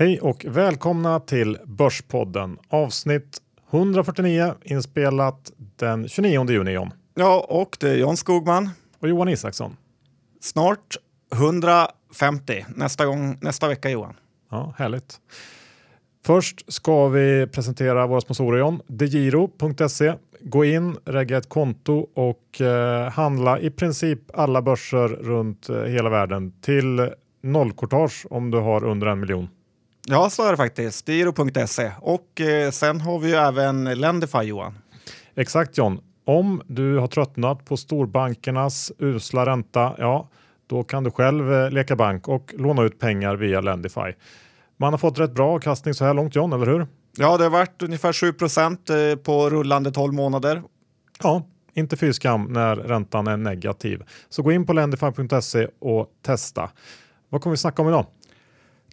Hej och välkomna till Börspodden avsnitt 149 inspelat den 29 juni John. Ja, och det är John Skogman. Och Johan Isaksson. Snart 150 nästa, gång, nästa vecka Johan. Ja, härligt. Först ska vi presentera våra sponsorer John. Degiro.se. Gå in, regga ett konto och eh, handla i princip alla börser runt eh, hela världen till nollkortage om du har under en miljon. Ja, så är det faktiskt. Diro.se. Och eh, sen har vi ju även Lendify Johan. Exakt John. Om du har tröttnat på storbankernas usla ränta, ja, då kan du själv eh, leka bank och låna ut pengar via Lendify. Man har fått rätt bra avkastning så här långt John, eller hur? Ja, det har varit ungefär 7 eh, på rullande 12 månader. Ja, inte fy skam när räntan är negativ. Så gå in på lendify.se och testa. Vad kommer vi snacka om idag?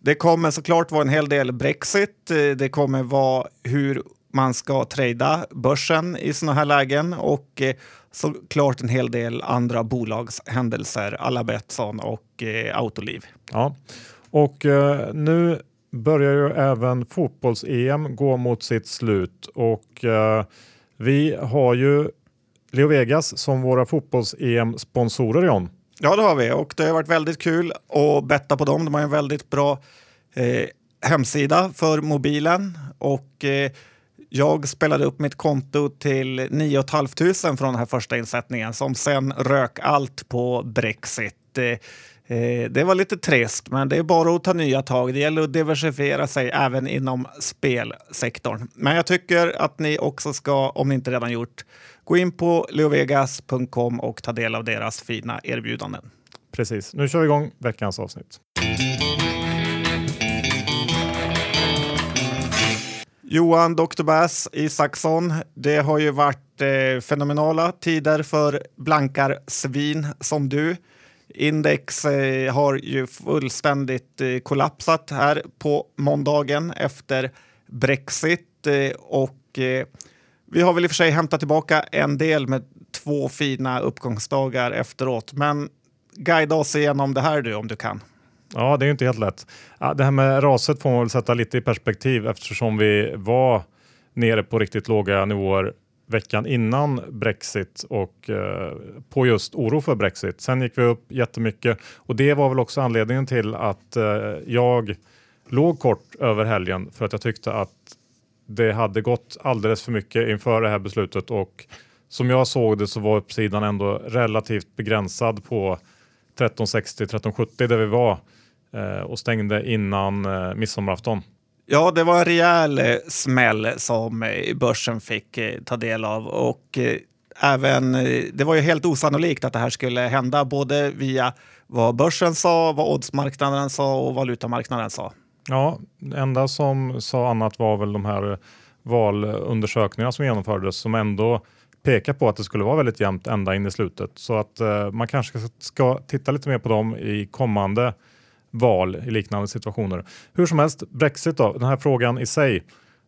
Det kommer såklart vara en hel del Brexit. Eh, det kommer vara hur man ska trada börsen i sådana här lägen och eh, såklart en hel del andra bolagshändelser, alla Betsson och eh, Autoliv. Ja, och nu börjar ju även fotbolls-EM gå mot sitt slut och vi har ju Leo Vegas som våra fotbolls-EM-sponsorer John. Ja, det har vi och det har varit väldigt kul att betta på dem. De har en väldigt bra eh, hemsida för mobilen och eh, jag spelade upp mitt konto till 9 500 från den här första insättningen som sen rök allt på Brexit. Eh, eh, det var lite trist, men det är bara att ta nya tag. Det gäller att diversifiera sig även inom spelsektorn. Men jag tycker att ni också ska, om ni inte redan gjort, gå in på leovegas.com och ta del av deras fina erbjudanden. Precis. Nu kör vi igång veckans avsnitt. Johan Dr. Bass Isaksson, det har ju varit eh, fenomenala tider för blankar svin som du. Index eh, har ju fullständigt eh, kollapsat här på måndagen efter Brexit eh, och eh, vi har väl i och för sig hämtat tillbaka en del med två fina uppgångsdagar efteråt. Men guida oss igenom det här du om du kan. Ja, det är inte helt lätt. Det här med raset får man väl sätta lite i perspektiv eftersom vi var nere på riktigt låga nivåer veckan innan Brexit och eh, på just oro för Brexit. Sen gick vi upp jättemycket och det var väl också anledningen till att eh, jag låg kort över helgen för att jag tyckte att det hade gått alldeles för mycket inför det här beslutet och som jag såg det så var uppsidan ändå relativt begränsad på 1360 1370 där vi var eh, och stängde innan eh, midsommarafton. Ja, det var en rejäl eh, smäll som eh, börsen fick eh, ta del av och även det var ju helt osannolikt att det här skulle hända både via vad börsen sa, vad oddsmarknaden sa och valutamarknaden sa. Ja, det enda som sa annat var väl de här valundersökningarna som genomfördes som ändå pekar på att det skulle vara väldigt jämnt ända in i slutet. Så att eh, man kanske ska titta lite mer på dem i kommande val i liknande situationer. Hur som helst, Brexit då, den här frågan i sig.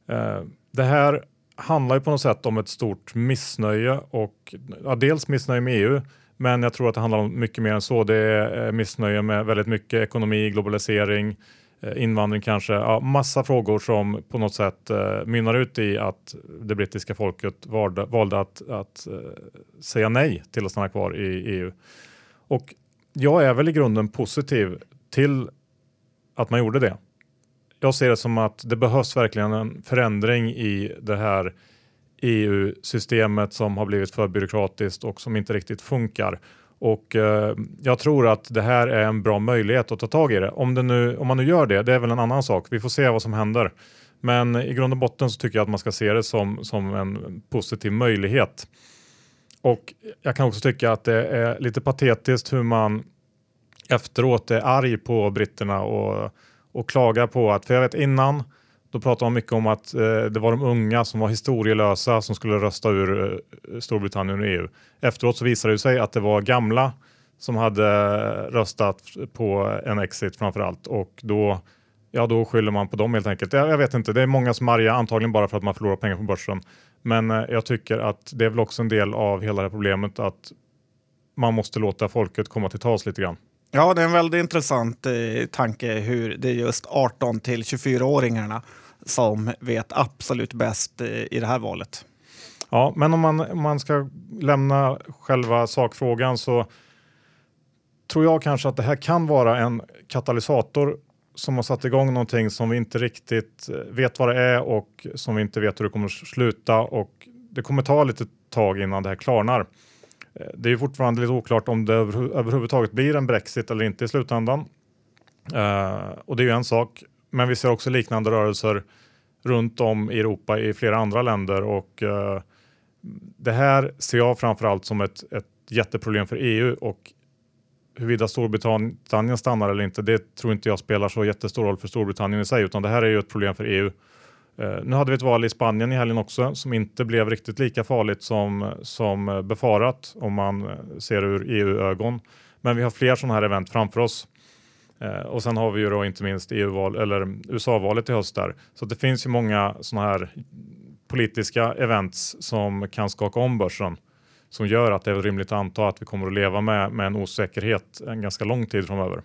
Eh, det här handlar ju på något sätt om ett stort missnöje och ja, dels missnöje med EU, men jag tror att det handlar om mycket mer än så. Det är eh, missnöje med väldigt mycket ekonomi, globalisering, eh, invandring kanske, ja, massa frågor som på något sätt eh, mynnar ut i att det brittiska folket valde, valde att, att eh, säga nej till att stanna kvar i EU. Och jag är väl i grunden positiv till att man gjorde det. Jag ser det som att det behövs verkligen en förändring i det här EU-systemet som har blivit för byråkratiskt och som inte riktigt funkar. Och eh, jag tror att det här är en bra möjlighet att ta tag i det. Om, det nu, om man nu gör det, det är väl en annan sak. Vi får se vad som händer. Men i grund och botten så tycker jag att man ska se det som, som en positiv möjlighet. Och jag kan också tycka att det är lite patetiskt hur man efteråt är arg på britterna och, och klagar på att, för jag vet innan då pratade man mycket om att eh, det var de unga som var historielösa som skulle rösta ur eh, Storbritannien och EU. Efteråt så visade det sig att det var gamla som hade röstat på en exit framför allt och då, ja, då skyller man på dem helt enkelt. Jag, jag vet inte, det är många som är arga, antagligen bara för att man förlorar pengar på börsen. Men eh, jag tycker att det är väl också en del av hela det här problemet att man måste låta folket komma till tals lite grann. Ja, det är en väldigt intressant eh, tanke hur det är just 18 till 24-åringarna som vet absolut bäst eh, i det här valet. Ja, men om man, om man ska lämna själva sakfrågan så tror jag kanske att det här kan vara en katalysator som har satt igång någonting som vi inte riktigt eh, vet vad det är och som vi inte vet hur det kommer att sluta och det kommer ta lite tag innan det här klarnar. Eh, det är fortfarande lite oklart om det överhuvudtaget blir en Brexit eller inte i slutändan. Uh, och det är ju en sak, men vi ser också liknande rörelser runt om i Europa i flera andra länder och uh, det här ser jag framförallt som ett, ett jätteproblem för EU och huruvida Storbritannien stannar eller inte, det tror inte jag spelar så jättestor roll för Storbritannien i sig, utan det här är ju ett problem för EU. Uh, nu hade vi ett val i Spanien i helgen också som inte blev riktigt lika farligt som, som befarat om man ser ur EU-ögon. Men vi har fler sådana här event framför oss. Och sen har vi ju då inte minst EU-val eller USA-valet i höst där. Så det finns ju många sådana här politiska events som kan skaka om börsen som gör att det är rimligt att anta att vi kommer att leva med, med en osäkerhet en ganska lång tid framöver.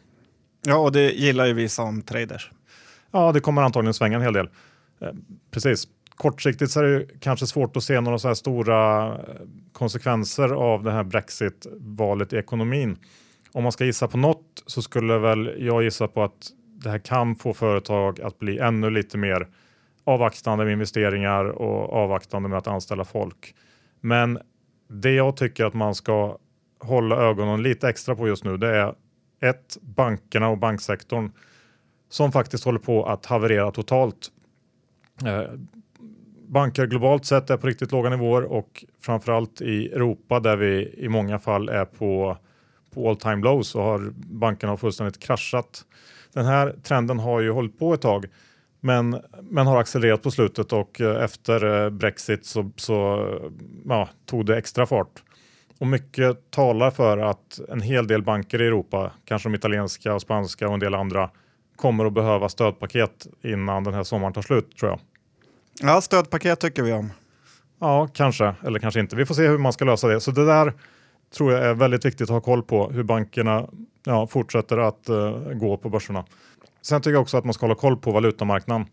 Ja, och det gillar ju vi som traders. Ja, det kommer antagligen svänga en hel del. Eh, precis. Kortsiktigt så är det kanske svårt att se några så här stora eh, konsekvenser av det här Brexit-valet i ekonomin. Om man ska gissa på något så skulle väl jag gissa på att det här kan få företag att bli ännu lite mer avvaktande med investeringar och avvaktande med att anställa folk. Men det jag tycker att man ska hålla ögonen lite extra på just nu det är ett, bankerna och banksektorn som faktiskt håller på att haverera totalt. Eh, banker globalt sett är på riktigt låga nivåer och framförallt i Europa där vi i många fall är på, på all time lows så har bankerna fullständigt kraschat. Den här trenden har ju hållit på ett tag men, men har accelererat på slutet och eh, efter eh, Brexit så, så ja, tog det extra fart. Och mycket talar för att en hel del banker i Europa, kanske de italienska och spanska och en del andra, kommer att behöva stödpaket innan den här sommaren tar slut tror jag. Ja, stödpaket tycker vi om. Ja, kanske eller kanske inte. Vi får se hur man ska lösa det. Så det där tror jag är väldigt viktigt att ha koll på hur bankerna ja, fortsätter att uh, gå på börserna. Sen tycker jag också att man ska hålla koll på valutamarknaden.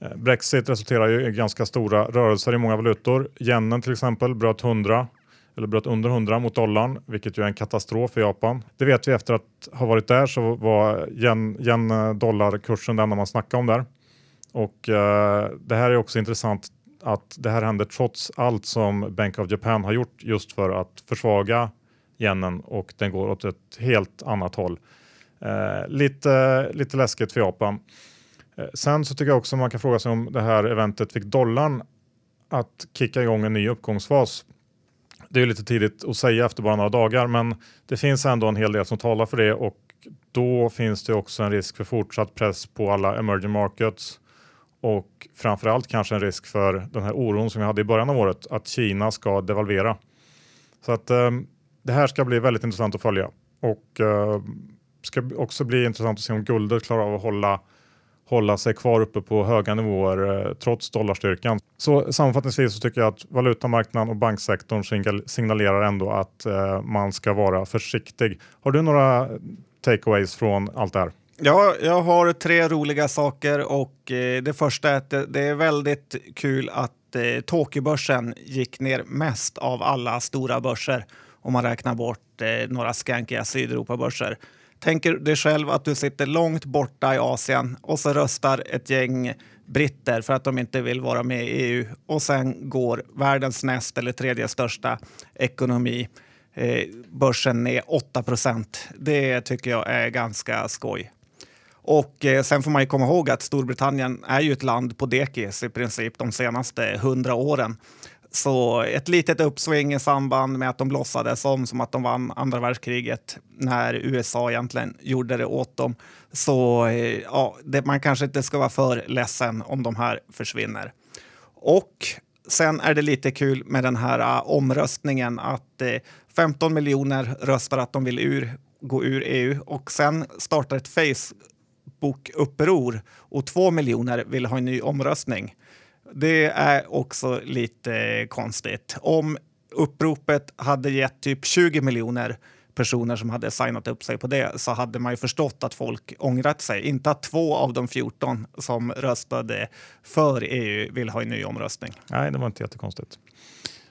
Eh, Brexit resulterar ju i ganska stora rörelser i många valutor. Yenen till exempel bröt 100 eller bröt under 100 mot dollarn, vilket ju är en katastrof för Japan. Det vet vi efter att ha varit där så var yen-dollarkursen eh, den man snackade om där. Och eh, det här är också intressant att det här händer trots allt som Bank of Japan har gjort just för att försvaga yenen och den går åt ett helt annat håll. Eh, lite, lite läskigt för Japan. Eh, sen så tycker jag också man kan fråga sig om det här eventet fick dollarn att kicka igång en ny uppgångsfas. Det är lite tidigt att säga efter bara några dagar, men det finns ändå en hel del som talar för det och då finns det också en risk för fortsatt press på alla emerging markets och framförallt kanske en risk för den här oron som vi hade i början av året att Kina ska devalvera. Så att eh, det här ska bli väldigt intressant att följa och eh, ska också bli intressant att se om guldet klarar av att hålla hålla sig kvar uppe på höga nivåer eh, trots dollarstyrkan. Så sammanfattningsvis så tycker jag att valutamarknaden och banksektorn signalerar ändå att eh, man ska vara försiktig. Har du några takeaways från allt det här? Ja, jag har tre roliga saker och eh, det första är att det, det är väldigt kul att eh, Tokyobörsen gick ner mest av alla stora börser om man räknar bort eh, några skankiga Sydeuropabörser. Tänker dig själv att du sitter långt borta i Asien och så röstar ett gäng britter för att de inte vill vara med i EU och sen går världens näst eller tredje största ekonomi eh, börsen ner 8 procent. Det tycker jag är ganska skoj. Och eh, sen får man ju komma ihåg att Storbritannien är ju ett land på dekis i princip de senaste hundra åren. Så ett litet uppsving i samband med att de låtsades om som att de vann andra världskriget när USA egentligen gjorde det åt dem. Så eh, ja, det, man kanske inte ska vara för ledsen om de här försvinner. Och sen är det lite kul med den här uh, omröstningen att eh, uh, 15 miljoner röstar att de vill ur, gå ur EU och sen startar ett Facebook-uppror och 2 miljoner vill ha en ny omröstning. Det är också lite konstigt. Om uppropet hade gett typ 20 miljoner personer som hade signat upp sig på det så hade man ju förstått att folk ångrat sig. Inte att två av de 14 som röstade för EU vill ha en ny omröstning. Nej, det var inte jättekonstigt.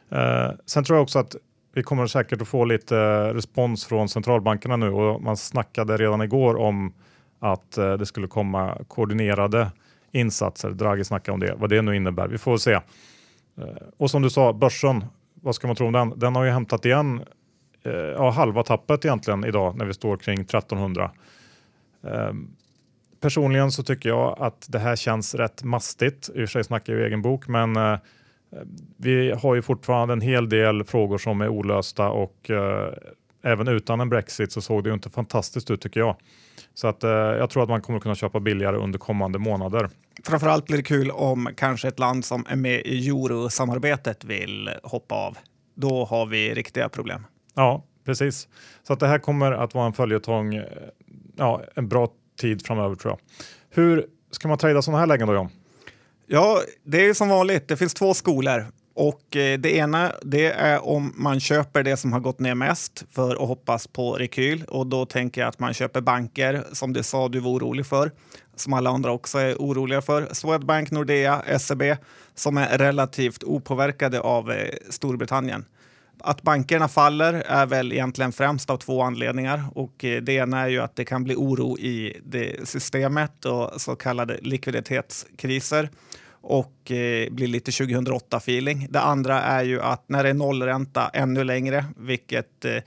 Eh, sen tror jag också att vi kommer säkert att få lite respons från centralbankerna nu och man snackade redan igår om att eh, det skulle komma koordinerade insatser. Draghi snackade om det, vad det nu innebär. Vi får se. Eh, och som du sa, börsen, vad ska man tro om den? Den har ju hämtat igen eh, ja, halva tappet egentligen idag när vi står kring 1300. Ehm, personligen så tycker jag att det här känns rätt mastigt. I och för sig snackar jag ju egen bok, men eh, vi har ju fortfarande en hel del frågor som är olösta och eh, även utan en Brexit så såg det ju inte fantastiskt ut tycker jag. Så att, eh, jag tror att man kommer kunna köpa billigare under kommande månader. Framförallt blir det kul om kanske ett land som är med i eurosamarbetet vill hoppa av. Då har vi riktiga problem. Ja, precis. Så att det här kommer att vara en följetong eh, ja, en bra tid framöver tror jag. Hur ska man trada sådana här lägen då John? Ja, det är som vanligt. Det finns två skolor. Och eh, det ena det är om man köper det som har gått ner mest för att hoppas på rekyl. Och då tänker jag att man köper banker som du sa du var orolig för, som alla andra också är oroliga för. Swedbank, Nordea, SEB som är relativt opåverkade av eh, Storbritannien. Att bankerna faller är väl egentligen främst av två anledningar. Och eh, det ena är ju att det kan bli oro i det systemet och så kallade likviditetskriser och eh, blir lite 2008-feeling. Det andra är ju att när det är nollränta ännu längre, vilket eh,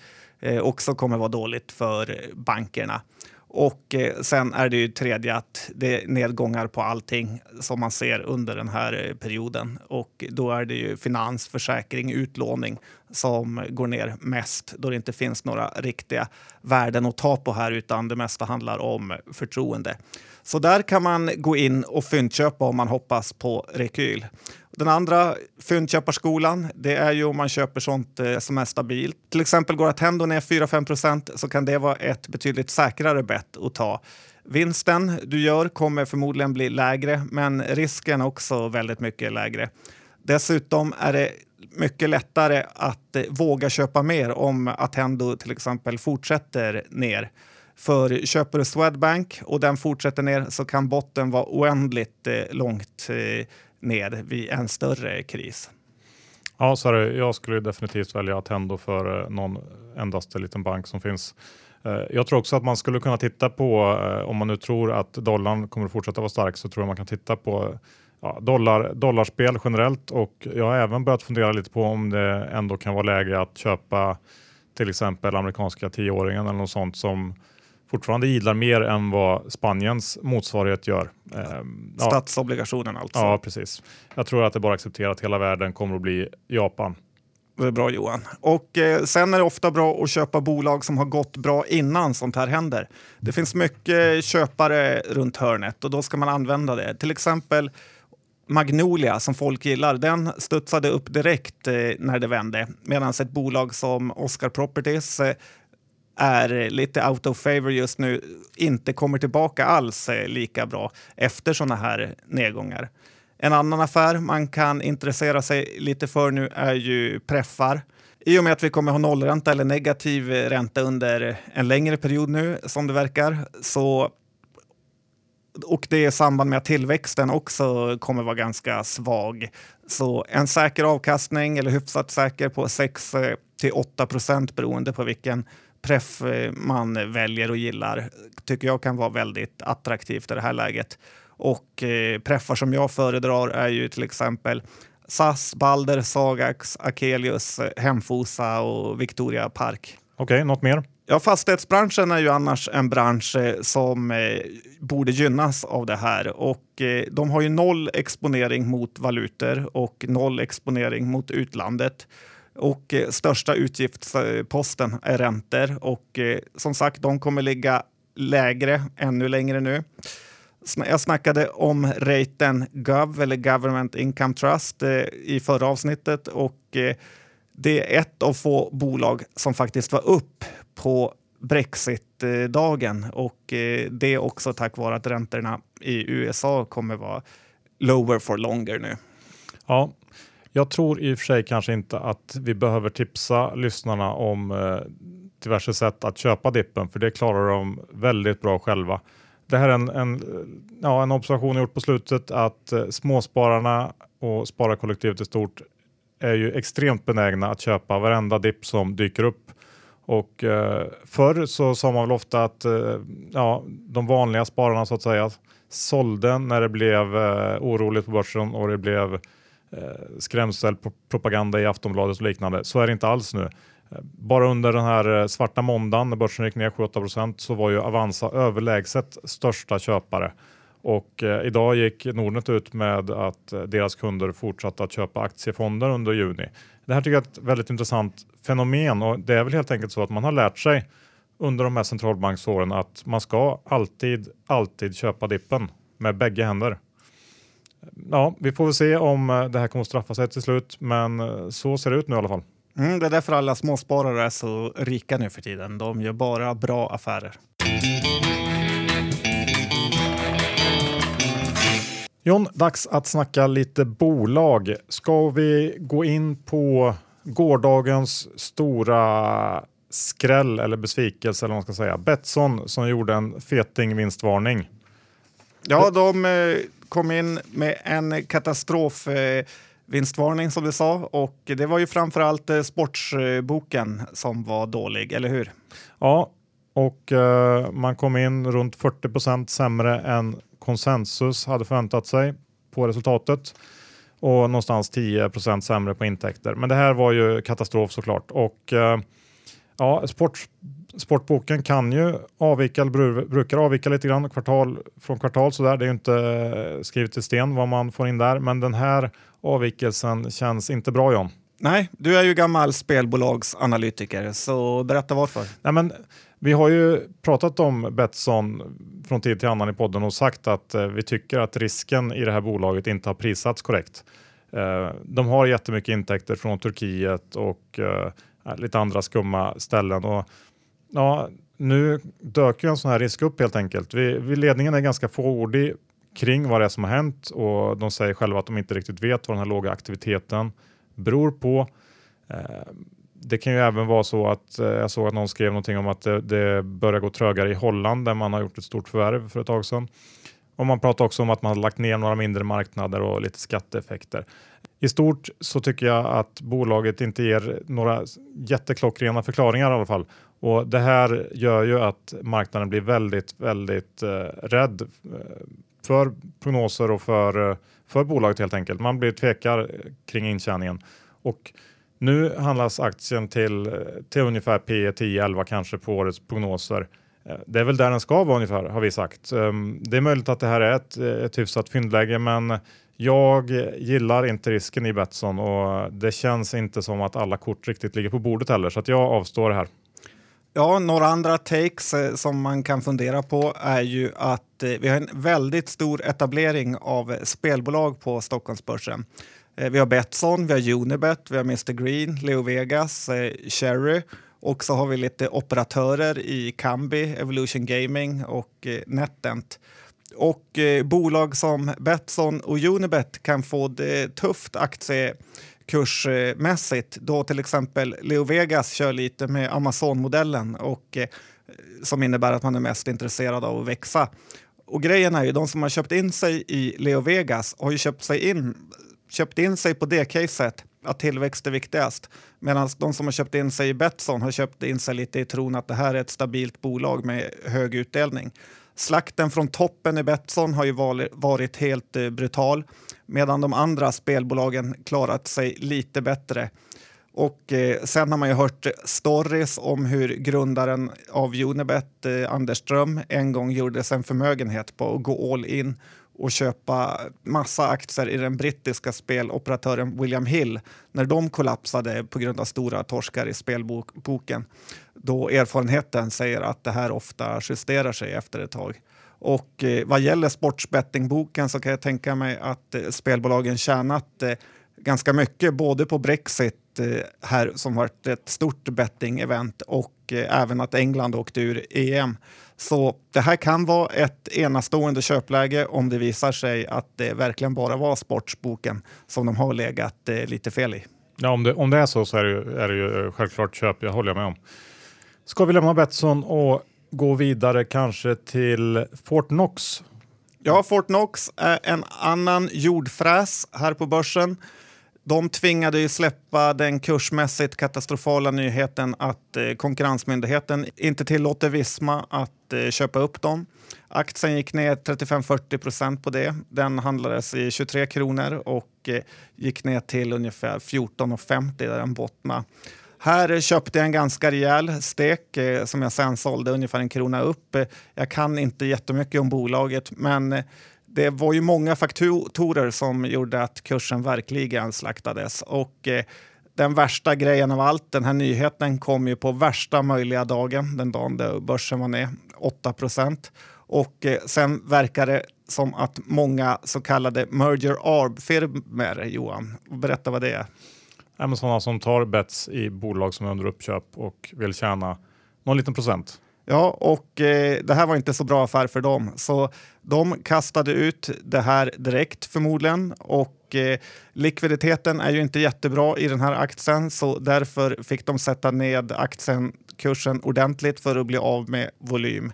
eh, också kommer vara dåligt för bankerna. Och eh, sen är det ju tredje att det är nedgångar på allting som man ser under den här eh, perioden. Och då är det ju finans, försäkring, utlåning som går ner mest då det inte finns några riktiga värden att ta på här utan det mesta handlar om förtroende. Så där kan man gå in och fyndköpa om man hoppas på rekyl. Den andra fyndköparskolan, det är ju om man köper sånt eh, som är stabilt. Till exempel går Attendo ner 4-5 procent så kan det vara ett betydligt säkrare bett att ta. Vinsten du gör kommer förmodligen bli lägre, men risken också väldigt mycket lägre. Dessutom är det mycket lättare att eh, våga köpa mer om Attendo till exempel fortsätter ner. För köper du Swedbank och den fortsätter ner så kan botten vara oändligt eh, långt eh, ner vid en större kris. Ja, så det, jag skulle definitivt välja Attendo för eh, någon endaste liten bank som finns. Eh, jag tror också att man skulle kunna titta på, eh, om man nu tror att dollarn kommer att fortsätta vara stark, så tror jag man kan titta på ja, dollar, dollarspel generellt och jag har även börjat fundera lite på om det ändå kan vara läge att köpa till exempel amerikanska tioåringen eller något sånt som fortfarande gillar mer än vad Spaniens motsvarighet gör. Ehm, ja. Statsobligationen alltså? Ja, precis. Jag tror att det bara accepterar att hela världen kommer att bli Japan. Det är bra Johan. Och eh, sen är det ofta bra att köpa bolag som har gått bra innan sånt här händer. Det finns mycket köpare runt hörnet och då ska man använda det. Till exempel Magnolia som folk gillar, den studsade upp direkt eh, när det vände. Medan ett bolag som Oscar Properties eh, är lite out of favor just nu, inte kommer tillbaka alls eh, lika bra efter sådana här nedgångar. En annan affär man kan intressera sig lite för nu är ju preffar. I och med att vi kommer ha nollränta eller negativ ränta under en längre period nu som det verkar så och det är i samband med att tillväxten också kommer vara ganska svag. Så en säker avkastning, eller hyfsat säker, på 6 till 8 procent beroende på vilken eh, man väljer och gillar tycker jag kan vara väldigt attraktivt i det här läget. Och eh, preffar som jag föredrar är ju till exempel SAS, Balder, Sagax, Akelius, Hemfosa och Victoria Park. Okej, okay, något mer? Ja, fastighetsbranschen är ju annars en bransch eh, som eh, borde gynnas av det här och eh, de har ju noll exponering mot valutor och noll exponering mot utlandet. Och eh, största utgiftsposten är räntor och eh, som sagt, de kommer ligga lägre ännu längre nu. Jag snackade om raten GOV eller Government Income Trust eh, i förra avsnittet och eh, det är ett av få bolag som faktiskt var upp på Brexit-dagen och eh, det är också tack vare att räntorna i USA kommer vara lower for longer nu. Ja, jag tror i och för sig kanske inte att vi behöver tipsa lyssnarna om eh, diverse sätt att köpa dippen, för det klarar de väldigt bra själva. Det här är en, en, ja, en observation jag gjort på slutet att eh, småspararna och spararkollektivet i stort är ju extremt benägna att köpa varenda dipp som dyker upp. Och eh, förr så sa man väl ofta att eh, ja, de vanliga spararna så att säga sålde när det blev eh, oroligt på börsen och det blev Eh, skrämselpropaganda i Aftonbladet och liknande. Så är det inte alls nu. Eh, bara under den här eh, svarta måndagen när börsen gick ner 7-8 så var ju Avanza överlägset största köpare. Och eh, idag gick Nordnet ut med att eh, deras kunder fortsatte att köpa aktiefonder under juni. Det här tycker jag är ett väldigt intressant fenomen och det är väl helt enkelt så att man har lärt sig under de här centralbanksåren att man ska alltid, alltid köpa dippen med bägge händer. Ja, vi får väl se om eh, det här kommer att straffa sig till slut, men eh, så ser det ut nu i alla fall. Mm, det är därför alla småsparare är så rika nu för tiden. De gör bara bra affärer. John, dags att snacka lite bolag. Ska vi gå in på gårdagens stora skräll eller besvikelse eller vad man ska säga. Betsson som gjorde en feting vinstvarning. Ja, de eh, kom in med en katastrof vinstvarning som du sa och det var ju framförallt eh, sportsboken som var dålig, eller hur? Ja, och eh, man kom in runt 40% sämre än konsensus hade förväntat sig på resultatet och någonstans 10% sämre på intäkter. Men det här var ju katastrof såklart och eh, ja, sport, sportboken kan ju avvika, eller brukar avvika lite grann kvartal från kvartal sådär. Det är ju inte eh, skrivet i sten vad man får in där, men den här avvikelsen känns inte bra John. Nej, du är ju gammal spelbolagsanalytiker, så berätta varför. Nej, men vi har ju pratat om Betsson från tid till annan i podden och sagt att eh, vi tycker att risken i det här bolaget inte har prisats korrekt. Eh, de har jättemycket intäkter från Turkiet och Eh, lite andra skumma ställen. Och, ja, nu dök ju en sån här risk upp helt enkelt. Vi, vi ledningen är ganska fåordig kring vad det är som har hänt och de säger själva att de inte riktigt vet vad den här låga aktiviteten beror på. Eh, det kan ju även vara så att eh, jag såg att någon skrev någonting om att det, det börjar gå trögare i Holland där man har gjort ett stort förvärv för ett tag sedan. Och man pratar också om att man har lagt ner några mindre marknader och lite skatteeffekter. I stort så tycker jag att bolaget inte ger några jätteklockrena förklaringar i alla fall. Och det här gör ju att marknaden blir väldigt, väldigt eh, rädd eh, för prognoser och för, eh, för bolaget helt enkelt. Man blir tvekar kring intjäningen. Och nu handlas aktien till, eh, till ungefär P 10-11 kanske på årets prognoser. Det är väl där den ska vara ungefär har vi sagt. Ehm, det är möjligt att det här är ett, ett hyfsat fyndläge men jag gillar inte risken i Betsson och det känns inte som att alla kort riktigt ligger på bordet heller så att jag avstår här. Ja, några andra takes eh, som man kan fundera på är ju att eh, vi har en väldigt stor etablering av spelbolag på Stockholmsbörsen. Eh, vi har Betsson, vi har Unibet, vi har Mr Green, Leo Vegas, eh, Cherry och så har vi lite operatörer i Kambi, Evolution Gaming och eh, NetEnt. Och eh, bolag som Betsson och Unibet kan få det tufft aktiekursmässigt då till exempel Leo Vegas kör lite med Amazon-modellen och eh, som innebär att man är mest intresserad av att växa. Och grejen är ju, de som har köpt in sig i Leo Vegas har ju köpt, sig in, köpt in sig på det caset att tillväxt är viktigast. Medan de som har köpt in sig i Betsson har köpt in sig lite i tron att det här är ett stabilt bolag med hög utdelning. Slakten från toppen i Betsson har ju varit helt eh, brutal medan de andra spelbolagen klarat sig lite bättre. Och eh, sen har man ju hört stories om hur grundaren av Unibet, eh, Anders Ström, en gång gjorde sig en förmögenhet på att gå all in och köpa massa aktier i den brittiska speloperatören William Hill när de kollapsade på grund av stora torskar i spelboken. Då erfarenheten säger att det här ofta justerar sig efter ett tag. Och eh, vad gäller sportsbettingboken så kan jag tänka mig att eh, spelbolagen tjänat eh, ganska mycket både på Brexit eh, här som varit ett stort betting-event och eh, även att England åkte ur EM. Så det här kan vara ett enastående köpläge om det visar sig att det verkligen bara var sportsboken som de har legat eh, lite fel i. Ja, om det, om det är så så är det ju, är det ju självklart köp, jag håller med om. Ska vi lämna Betsson och gå vidare kanske till Fortnox? Ja, Fortnox är en annan jordfräs här på börsen. De tvingade ju släppa den kursmässigt katastrofala nyheten att eh, Konkurrensmyndigheten inte tillåter Visma att eh, köpa upp dem. Aktien gick ner 35-40 procent på det. Den handlades i 23 kronor och eh, gick ner till ungefär 14,50 där den bottnade. Här köpte jag en ganska rejäl stek eh, som jag sen sålde ungefär en krona upp. Jag kan inte jättemycket om bolaget, men det var ju många faktorer som gjorde att kursen verkligen slaktades. Och, eh, den värsta grejen av allt, den här nyheten kom ju på värsta möjliga dagen, den dagen då börsen var ner 8 procent. Och eh, sen verkar det som att många så kallade merger arb-firmor, Johan, berätta vad det är. Ja, sådana som tar bets i bolag som är under uppköp och vill tjäna någon liten procent. Ja, och eh, det här var inte så bra affär för dem. Så de kastade ut det här direkt förmodligen. Och eh, likviditeten är ju inte jättebra i den här aktien så därför fick de sätta ned aktiekursen ordentligt för att bli av med volym.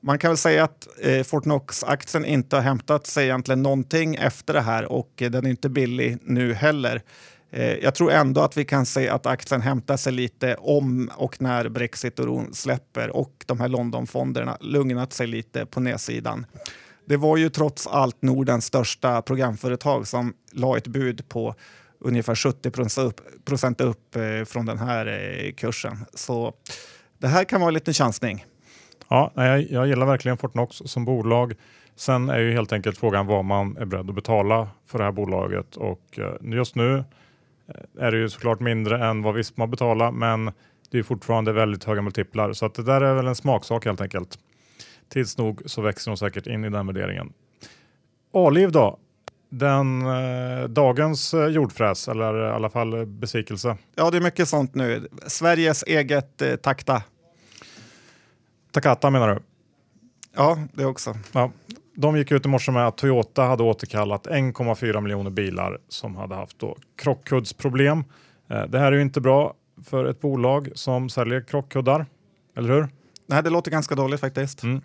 Man kan väl säga att eh, Fortnox-aktien inte har hämtat sig egentligen någonting efter det här och eh, den är inte billig nu heller. Eh, jag tror ändå att vi kan se att aktien hämtar sig lite om och när Brexit-oron släpper och de här Londonfonderna lugnat sig lite på nedsidan. Det var ju trots allt Nordens största programföretag som la ett bud på ungefär 70 procent upp eh, från den här eh, kursen. Så det här kan vara en liten chansning. Ja, jag, jag gillar verkligen Fortnox som bolag. Sen är ju helt enkelt frågan vad man är beredd att betala för det här bolaget och just nu är det ju såklart mindre än vad Visma betalar, men det är fortfarande väldigt höga multiplar. Så att det där är väl en smaksak helt enkelt. Tids nog så växer de säkert in i den värderingen. Aliv då? Den eh, dagens eh, jordfräs, eller i alla fall besvikelse. Ja, det är mycket sånt nu. Sveriges eget eh, Takta. Takata menar du? Ja, det också. Ja, de gick ut i morse med att Toyota hade återkallat 1,4 miljoner bilar som hade haft krockkuddsproblem. Eh, det här är ju inte bra för ett bolag som säljer krockkuddar, eller hur? Nej, det låter ganska dåligt faktiskt. Mm.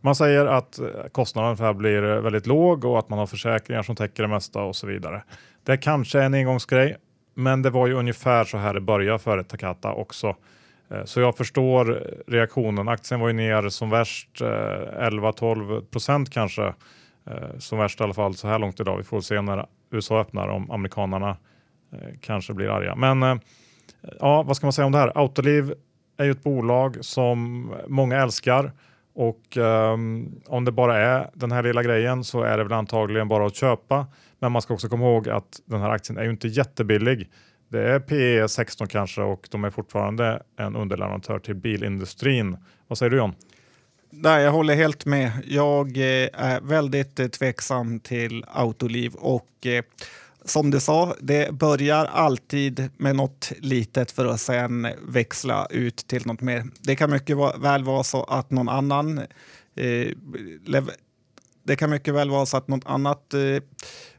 Man säger att eh, kostnaden för det här blir väldigt låg och att man har försäkringar som täcker det mesta och så vidare. Det är kanske en engångsgrej, men det var ju ungefär så här det började för Takata också. Eh, så jag förstår reaktionen. Aktien var ju ner som värst eh, 11-12 procent kanske. Eh, som värst i alla fall så här långt idag. Vi får se när USA öppnar om amerikanarna kanske blir arga. Men ja, vad ska man säga om det här? Autoliv är ju ett bolag som många älskar och um, om det bara är den här lilla grejen så är det väl antagligen bara att köpa. Men man ska också komma ihåg att den här aktien är ju inte jättebillig. Det är PE 16 kanske och de är fortfarande en underleverantör till bilindustrin. Vad säger du John? Nej, jag håller helt med. Jag eh, är väldigt eh, tveksam till Autoliv och eh, som du sa, det börjar alltid med något litet för att sen växla ut till något mer. Det kan mycket väl vara så att någon annan eh, det kan mycket väl vara så att något annat eh,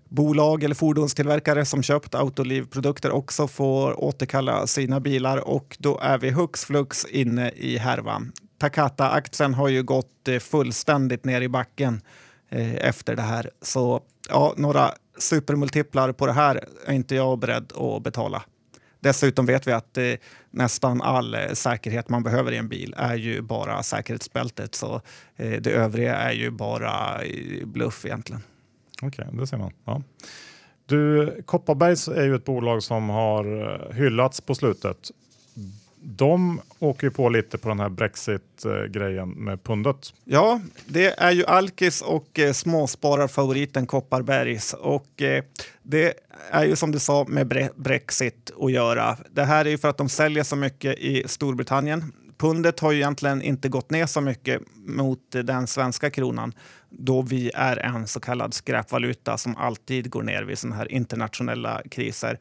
bolag eller fordonstillverkare som köpt Autoliv-produkter också får återkalla sina bilar och då är vi hux flux inne i härvan. Takata-aktien har ju gått eh, fullständigt ner i backen eh, efter det här. Så ja, några supermultiplar på det här är inte jag beredd att betala. Dessutom vet vi att eh, nästan all eh, säkerhet man behöver i en bil är ju bara säkerhetsbältet. Så eh, det övriga är ju bara eh, bluff egentligen. Okej, okay, det ser man. Ja. Du, Kopparbergs är ju ett bolag som har eh, hyllats på slutet. De åker ju på lite på den här Brexit-grejen med pundet. Ja, det är ju Alkis och eh, småspararfavoriten Kopparbergs. Och eh, det är ju som du sa med bre Brexit att göra. Det här är ju för att de säljer så mycket i Storbritannien. Pundet har ju egentligen inte gått ner så mycket mot den svenska kronan då vi är en så kallad skräpvaluta som alltid går ner vid sådana här internationella kriser.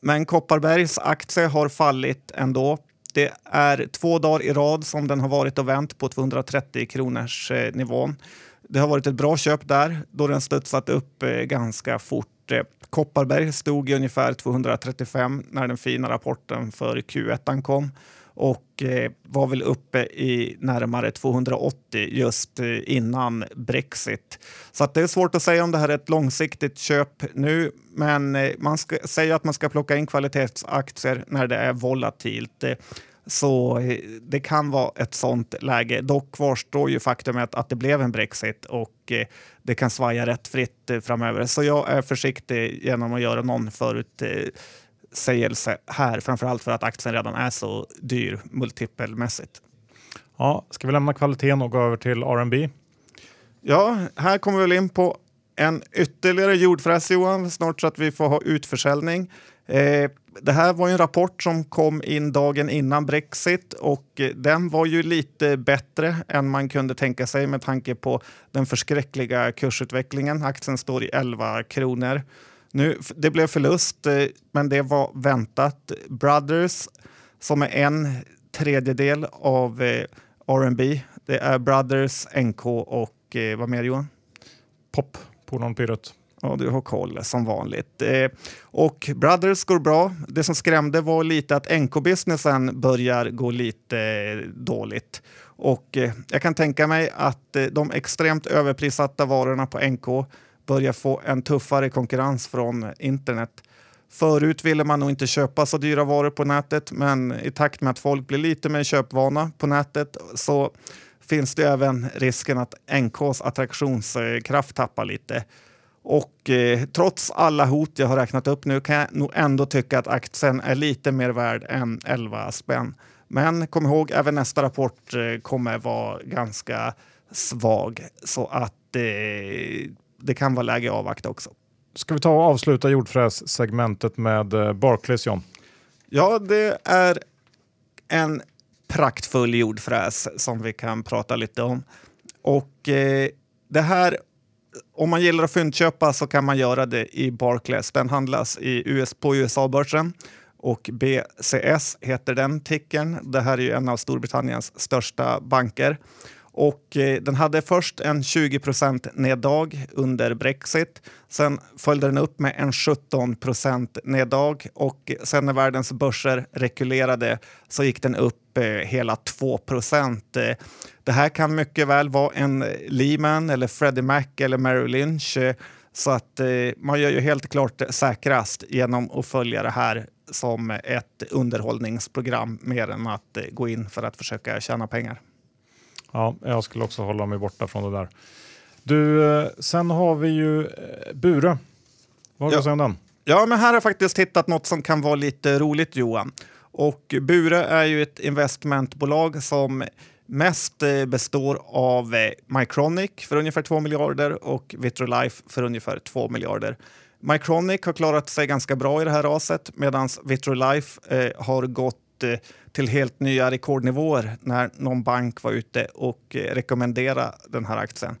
Men Kopparbergs aktie har fallit ändå. Det är två dagar i rad som den har varit och vänt på 230 kronors eh, nivån. Det har varit ett bra köp där då den studsat upp eh, ganska fort. Eh, Kopparberg stod i ungefär 235 när den fina rapporten för Q1 kom och eh, var väl uppe i närmare 280 just eh, innan Brexit. Så att det är svårt att säga om det här är ett långsiktigt köp nu, men eh, man ska, säger att man ska plocka in kvalitetsaktier när det är volatilt. Så det kan vara ett sånt läge. Dock kvarstår ju faktumet att det blev en Brexit och det kan svaja rätt fritt framöver. Så jag är försiktig genom att göra någon förut sägelse här, framförallt för att aktien redan är så dyr multipelmässigt. Ja, ska vi lämna kvaliteten och gå över till R&B? Ja, här kommer vi väl in på en ytterligare jordfräs Johan, snart så att vi får ha utförsäljning. Eh, det här var en rapport som kom in dagen innan Brexit och eh, den var ju lite bättre än man kunde tänka sig med tanke på den förskräckliga kursutvecklingen. Aktien står i 11 kronor. Nu, det blev förlust, eh, men det var väntat. Brothers, som är en tredjedel av eh, R&B. Det är Brothers, NK och eh, vad mer Johan? Pop, Polon Pirret. Ja, du har koll som vanligt. Eh, och Brothers går bra. Det som skrämde var lite att NK-businessen börjar gå lite eh, dåligt. Och eh, jag kan tänka mig att de extremt överprissatta varorna på NK börjar få en tuffare konkurrens från internet. Förut ville man nog inte köpa så dyra varor på nätet, men i takt med att folk blir lite mer köpvana på nätet så finns det även risken att NKs attraktionskraft tappar lite. Och eh, trots alla hot jag har räknat upp nu kan jag nog ändå tycka att aktien är lite mer värd än 11 spänn. Men kom ihåg, även nästa rapport eh, kommer vara ganska svag. Så att eh, det kan vara läge att avvakta också. Ska vi ta och avsluta jordfräs-segmentet med eh, Barclays, John? Ja, det är en praktfull jordfräs som vi kan prata lite om. Och eh, det här, om man gillar att fyndköpa så kan man göra det i Barclays. Den handlas i US, på USA-börsen och BCS heter den tickern. Det här är ju en av Storbritanniens största banker. Och eh, den hade först en 20% neddag under Brexit. Sen följde den upp med en 17% neddag och sen när världens börser rekylerade så gick den upp eh, hela 2 eh, Det här kan mycket väl vara en Lehman eller Freddie Mac eller Merrill Lynch. Så att eh, man gör ju helt klart säkrast genom att följa det här som ett underhållningsprogram mer än att eh, gå in för att försöka tjäna pengar. Ja, jag skulle också hålla mig borta från det där. Du, eh, sen har vi ju eh, Bure. Vad har du ja. säga om den? Ja, men här har jag faktiskt hittat något som kan vara lite roligt Johan. Och Bure är ju ett investmentbolag som mest eh, består av Mycronic för ungefär 2 miljarder och Vitrolife för ungefär 2 miljarder. Mycronic har klarat sig ganska bra i det här raset medan Vitrolife eh, har gått Eh, till helt nya rekordnivåer när någon bank var ute och eh, rekommenderade den här aktien.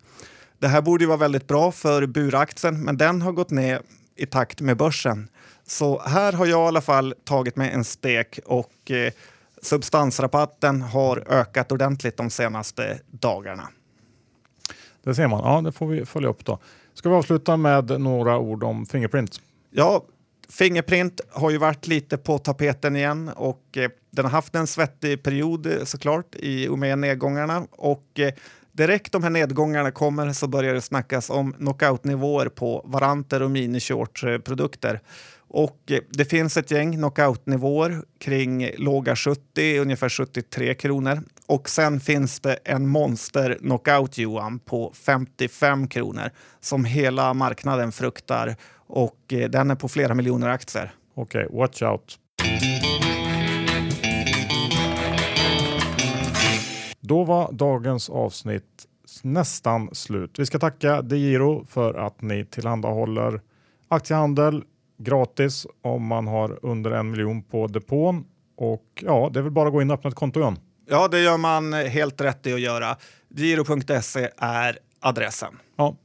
Det här borde vara väldigt bra för buraktien, men den har gått ner i takt med börsen. Så här har jag i alla fall tagit mig en stek och eh, substansrabatten har ökat ordentligt de senaste dagarna. Det ser man. Ja, det får vi följa upp då. Ska vi avsluta med några ord om Fingerprint? Ja, Fingerprint har ju varit lite på tapeten igen och eh, den har haft en svettig period eh, såklart i och med nedgångarna och eh, direkt de här nedgångarna kommer så börjar det snackas om knockoutnivåer på varanter och mini-short-produkter. Och eh, det finns ett gäng knockoutnivåer kring låga 70, ungefär 73 kronor. Och sen finns det en monster knockout Johan på 55 kronor som hela marknaden fruktar och eh, den är på flera miljoner aktier. Okej, okay, watch out. Då var dagens avsnitt nästan slut. Vi ska tacka DeGiro för att ni tillhandahåller aktiehandel gratis om man har under en miljon på depån. Och ja, det är väl bara att gå in och öppna ett konto igen. Ja, det gör man helt rätt i att göra. Giro.se är adressen. Ja.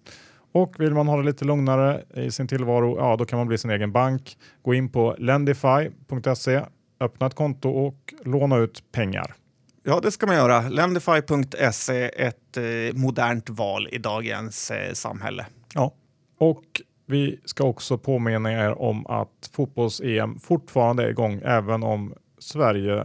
Och vill man ha det lite lugnare i sin tillvaro, ja då kan man bli sin egen bank. Gå in på lendify.se, öppna ett konto och låna ut pengar. Ja, det ska man göra. Lendify.se, ett eh, modernt val i dagens eh, samhälle. Ja, och vi ska också påminna er om att fotbolls-EM fortfarande är igång även om Sverige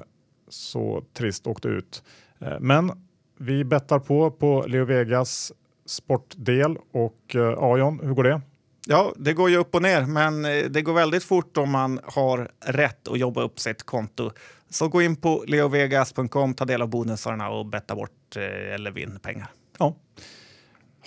så trist åkte ut. Eh, men vi bettar på på Leo Vegas sportdel och ja, John, hur går det? Ja, det går ju upp och ner, men det går väldigt fort om man har rätt att jobba upp sitt konto. Så gå in på leovegas.com, ta del av bonusarna och betta bort eller vinn pengar. Ja.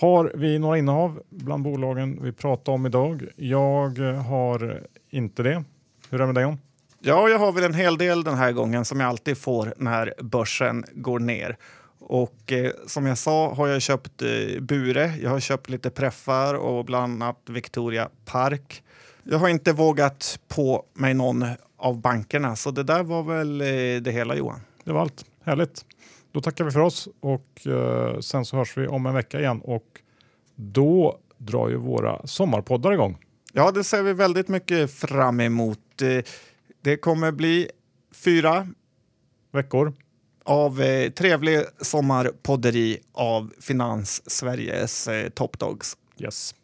Har vi några innehav bland bolagen vi pratar om idag? Jag har inte det. Hur är det med dig? Ja, jag har väl en hel del den här gången som jag alltid får när börsen går ner. Och eh, som jag sa har jag köpt eh, Bure, jag har köpt lite preffar och bland annat Victoria Park. Jag har inte vågat på mig någon av bankerna, så det där var väl eh, det hela Johan. Det var allt. Härligt. Då tackar vi för oss och eh, sen så hörs vi om en vecka igen och då drar ju våra sommarpoddar igång. Ja, det ser vi väldigt mycket fram emot. Eh, det kommer bli fyra veckor av eh, trevlig sommarpodderi av Finans Sveriges eh, Top Dogs. Yes.